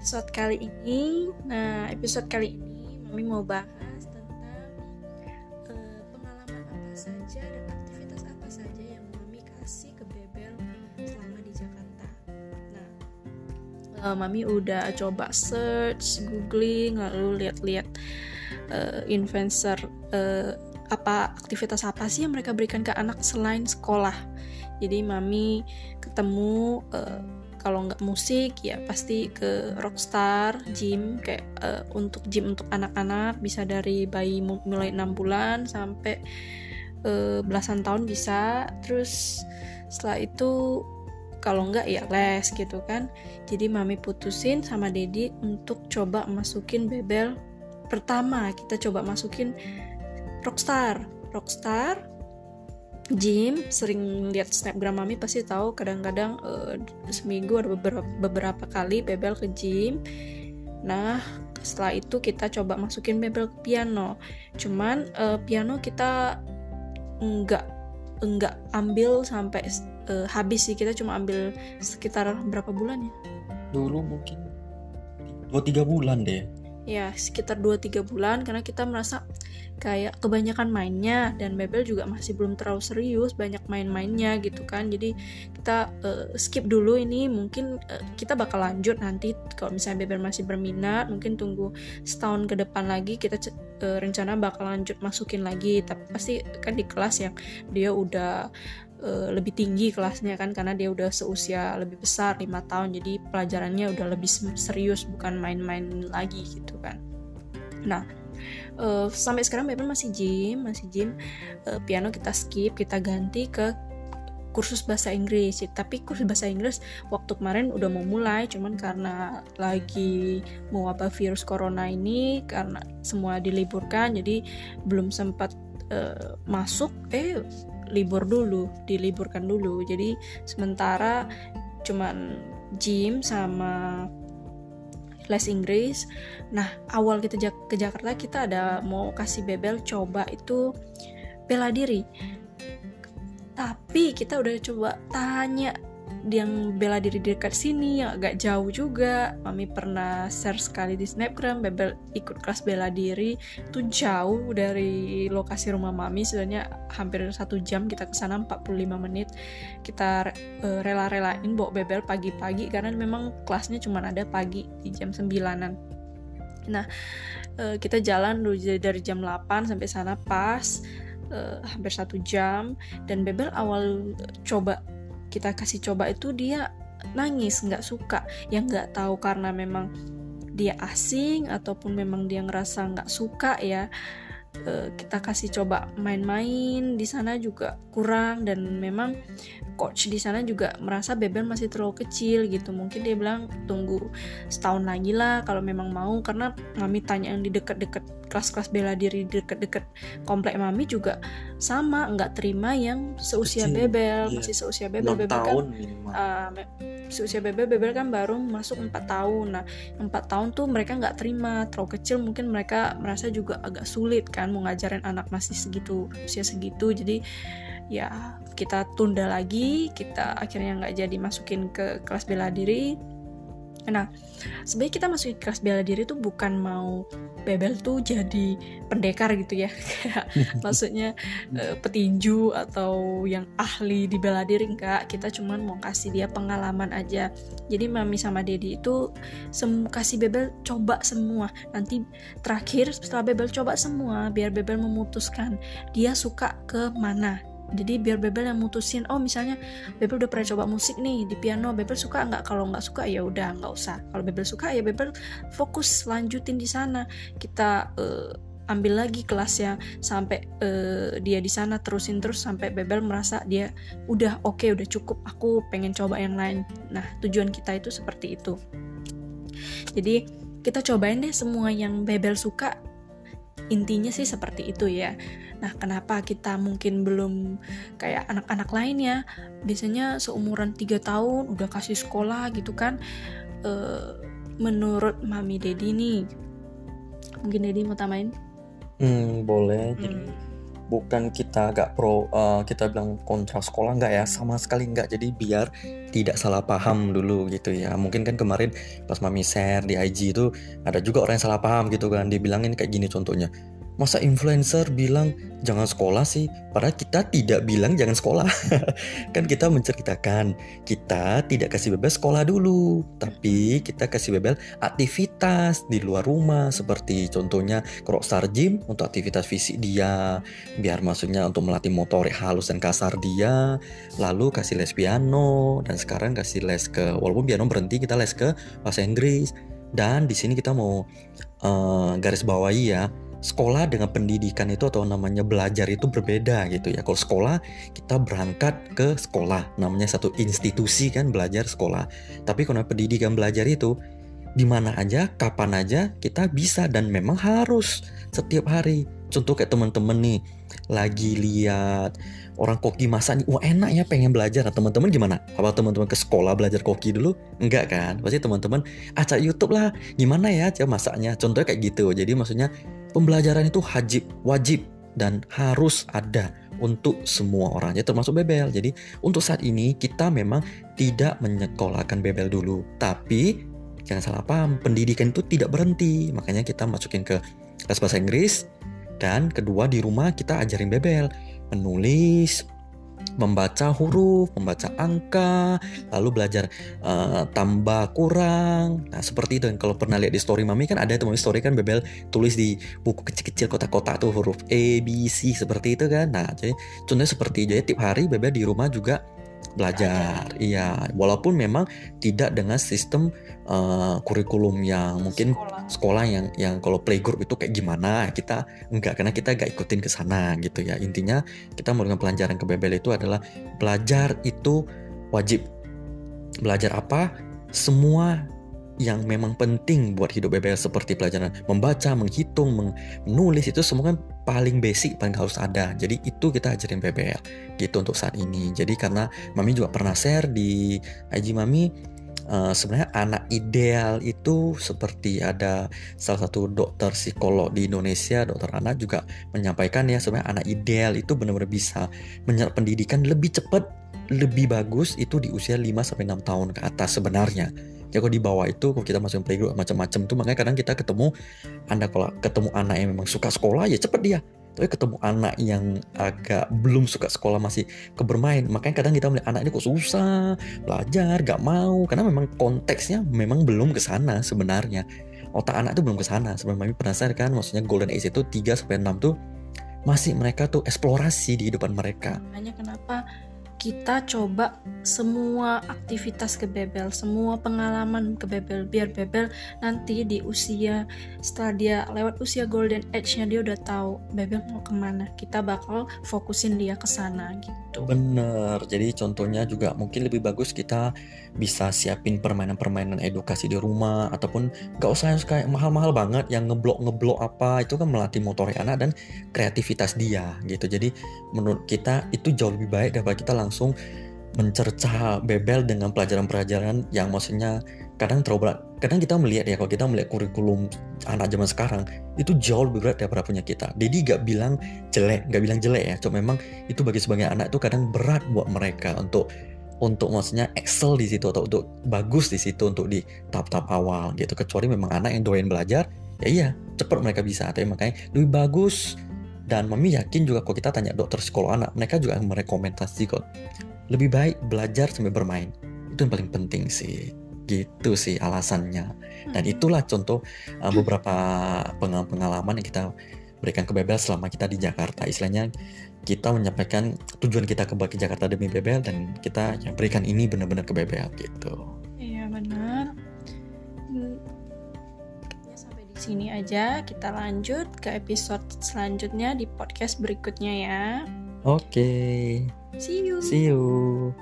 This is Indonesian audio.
episode kali ini. Nah, episode kali ini Mami mau bahas tentang uh, pengalaman apa saja dan aktivitas apa saja yang Mami kasih ke Bebel selama di Jakarta. Nah, uh, Mami udah coba search, googling, lalu lihat-lihat uh, influencer uh, apa aktivitas apa sih yang mereka berikan ke anak selain sekolah. Jadi Mami ketemu uh, kalau nggak musik ya pasti ke rockstar gym kayak uh, untuk gym untuk anak-anak bisa dari bayi mulai enam bulan sampai uh, belasan tahun bisa. Terus setelah itu kalau nggak ya les gitu kan. Jadi mami putusin sama dedi untuk coba masukin bebel pertama. Kita coba masukin rockstar. Rockstar gym sering lihat snapgram mami pasti tahu kadang-kadang uh, seminggu ada beberapa, beberapa kali bebel ke gym nah setelah itu kita coba masukin bebel ke piano. Cuman uh, piano kita enggak enggak ambil sampai uh, habis sih. Kita cuma ambil sekitar berapa bulan ya? Dulu mungkin dua tiga bulan deh ya sekitar 2-3 bulan karena kita merasa kayak kebanyakan mainnya dan Bebel juga masih belum terlalu serius banyak main-mainnya gitu kan. Jadi kita uh, skip dulu ini mungkin uh, kita bakal lanjut nanti kalau misalnya Bebel masih berminat mungkin tunggu setahun ke depan lagi kita uh, rencana bakal lanjut masukin lagi. Tapi pasti kan di kelas yang dia udah uh, lebih tinggi kelasnya kan karena dia udah seusia lebih besar lima tahun. Jadi pelajarannya udah lebih serius bukan main-main lagi gitu kan. Nah uh, sampai sekarang Beben masih gym masih gym. Uh, piano kita skip kita ganti ke kursus bahasa Inggris. Tapi kursus bahasa Inggris waktu kemarin udah mau mulai cuman karena lagi mau apa virus corona ini karena semua diliburkan jadi belum sempat uh, masuk. Eh libur dulu, diliburkan dulu. Jadi sementara cuman gym sama les Inggris. Nah, awal kita ke Jakarta kita ada mau kasih Bebel coba itu bela diri. Tapi kita udah coba tanya yang bela diri di dekat sini yang agak jauh juga. Mami pernah share sekali di snapgram bebel ikut kelas bela diri. Itu jauh dari lokasi rumah mami sebenarnya hampir satu jam kita ke sana 45 menit. Kita uh, rela-relain bawa bebel pagi-pagi karena memang kelasnya cuma ada pagi di jam 9an nah uh, kita jalan dari jam 8 sampai sana pas uh, hampir satu jam. Dan bebel awal coba kita kasih coba itu dia nangis nggak suka. Yang nggak tahu karena memang dia asing ataupun memang dia ngerasa nggak suka ya Eh, kita kasih coba main-main di sana juga kurang. Dan memang coach di sana juga merasa Beben masih terlalu kecil gitu. Mungkin dia bilang tunggu setahun lagi lah kalau memang mau. Karena mami tanya yang di deket-deket kelas-kelas bela diri deket-deket komplek mami juga sama nggak terima yang seusia kecil. Bebel. Iya. masih seusia Bebel Bebel kan uh, seusia Bebel Bebel kan baru masuk empat tahun. Nah empat tahun tuh mereka nggak terima. Terlalu kecil mungkin mereka merasa juga agak sulit kan kan mau ngajarin anak masih segitu usia segitu. Jadi ya kita tunda lagi. Kita akhirnya nggak jadi masukin ke kelas bela diri Nah, sebenarnya kita masuk kelas bela diri tuh bukan mau Bebel tuh jadi pendekar gitu ya, kayak maksudnya uh, petinju atau yang ahli di bela diri enggak. Kita cuman mau kasih dia pengalaman aja. Jadi mami sama dedi itu sem kasih Bebel coba semua. Nanti terakhir setelah Bebel coba semua, biar Bebel memutuskan dia suka ke mana jadi biar Bebel yang mutusin oh misalnya Bebel udah pernah coba musik nih di piano Bebel suka nggak? Kalau nggak suka ya udah nggak usah. Kalau Bebel suka ya Bebel fokus lanjutin di sana. Kita uh, ambil lagi kelasnya sampai uh, dia di sana terusin terus sampai Bebel merasa dia udah oke okay, udah cukup aku pengen coba yang lain. Nah tujuan kita itu seperti itu. Jadi kita cobain deh semua yang Bebel suka. Intinya sih seperti itu ya Nah, kenapa kita mungkin belum kayak anak-anak lain ya? Biasanya seumuran 3 tahun udah kasih sekolah gitu kan. E, menurut Mami Dedi nih. Mungkin Dedi mau tamain? Hmm, boleh. Jadi bukan kita gak pro uh, kita bilang kontra sekolah nggak ya sama sekali nggak jadi biar tidak salah paham dulu gitu ya mungkin kan kemarin pas mami share di IG itu ada juga orang yang salah paham gitu kan dibilangin kayak gini contohnya masa influencer bilang jangan sekolah sih. Padahal kita tidak bilang jangan sekolah. Kan kita menceritakan kita tidak kasih bebel sekolah dulu tapi kita kasih bebel aktivitas di luar rumah seperti contohnya star gym untuk aktivitas fisik dia biar maksudnya untuk melatih motorik halus dan kasar dia lalu kasih les piano dan sekarang kasih les ke walaupun piano berhenti kita les ke bahasa Inggris. Dan di sini kita mau uh, garis bawahi ya sekolah dengan pendidikan itu atau namanya belajar itu berbeda gitu ya. Kalau sekolah kita berangkat ke sekolah, namanya satu institusi kan belajar sekolah. Tapi kalau pendidikan belajar itu di mana aja, kapan aja kita bisa dan memang harus setiap hari. Contoh kayak teman-teman nih lagi lihat orang koki masak nih, wah enak ya pengen belajar. Nah teman-teman gimana? Apa teman-teman ke sekolah belajar koki dulu? Enggak kan? Pasti teman-teman acak YouTube lah. Gimana ya cara masaknya? Contohnya kayak gitu. Jadi maksudnya Pembelajaran itu wajib, wajib dan harus ada untuk semua orang, ya termasuk Bebel. Jadi untuk saat ini kita memang tidak menyekolahkan Bebel dulu, tapi jangan salah paham, pendidikan itu tidak berhenti. Makanya kita masukin ke kelas bahasa Inggris dan kedua di rumah kita ajarin Bebel menulis, membaca huruf, membaca angka, lalu belajar uh, tambah kurang. Nah, seperti itu. Kalau pernah lihat di story Mami kan ada teman story kan Bebel tulis di buku kecil-kecil kotak-kotak tuh huruf A, B, C seperti itu kan. Nah, jadi contohnya seperti. Jadi tiap hari Bebel di rumah juga belajar. Iya, walaupun memang tidak dengan sistem uh, kurikulum yang mungkin sekolah. sekolah yang yang kalau playgroup itu kayak gimana kita enggak karena kita enggak ikutin ke sana gitu ya. Intinya kita dengan pelajaran ke Bebel itu adalah belajar itu wajib. Belajar apa? Semua yang memang penting buat hidup BBL seperti pelajaran membaca, menghitung, menulis itu semua kan paling basic, paling harus ada. Jadi itu kita ajarin BBL gitu untuk saat ini. Jadi karena Mami juga pernah share di IG Mami uh, sebenarnya anak ideal itu seperti ada salah satu dokter psikolog di Indonesia, dokter anak juga menyampaikan ya sebenarnya anak ideal itu benar-benar bisa menyerap pendidikan lebih cepat, lebih bagus itu di usia 5 sampai 6 tahun ke atas sebenarnya. Ya kalau di bawah itu kalau kita masuk playgroup macam-macam tuh makanya kadang kita ketemu anda kalau ketemu anak yang memang suka sekolah ya cepet dia. Tapi ketemu anak yang agak belum suka sekolah masih kebermain makanya kadang kita melihat anak ini kok susah belajar gak mau karena memang konteksnya memang belum ke sana sebenarnya. Otak anak itu belum ke sana. Sebenarnya penasaran kan maksudnya golden age itu 3 sampai 6 tuh masih mereka tuh eksplorasi di kehidupan mereka. Hanya kenapa kita coba semua aktivitas ke Bebel, semua pengalaman ke Bebel, biar Bebel nanti di usia setelah dia lewat usia golden age-nya dia udah tahu Bebel mau ke mana. Kita bakal fokusin dia ke sana gitu. Bener. Jadi contohnya juga mungkin lebih bagus kita bisa siapin permainan-permainan edukasi di rumah ataupun gak usah yang kayak mahal-mahal banget yang ngeblok ngeblok apa itu kan melatih motorik anak dan kreativitas dia gitu. Jadi menurut kita itu jauh lebih baik daripada kita langsung langsung mencerca bebel dengan pelajaran-pelajaran yang maksudnya kadang terlalu berat. Kadang kita melihat ya kalau kita melihat kurikulum anak zaman sekarang itu jauh lebih berat daripada punya kita. Jadi gak bilang jelek, gak bilang jelek ya. Cuma memang itu bagi sebagian anak itu kadang berat buat mereka untuk untuk maksudnya excel di situ atau untuk bagus di situ untuk di tahap-tahap awal gitu. Kecuali memang anak yang doyan belajar, ya iya cepat mereka bisa. Tapi makanya lebih bagus dan mami yakin juga kalau kita tanya dokter psikolog anak, mereka juga merekomendasi kok. Lebih baik belajar sambil bermain. Itu yang paling penting sih. Gitu sih alasannya. Dan itulah contoh uh, beberapa pengalaman yang kita berikan ke Bebel selama kita di Jakarta. Istilahnya kita menyampaikan tujuan kita ke Jakarta demi Bebel dan kita berikan ini benar-benar ke Bebel gitu. Sini aja. Kita lanjut ke episode selanjutnya di podcast berikutnya ya. Oke. Okay. See you. See you.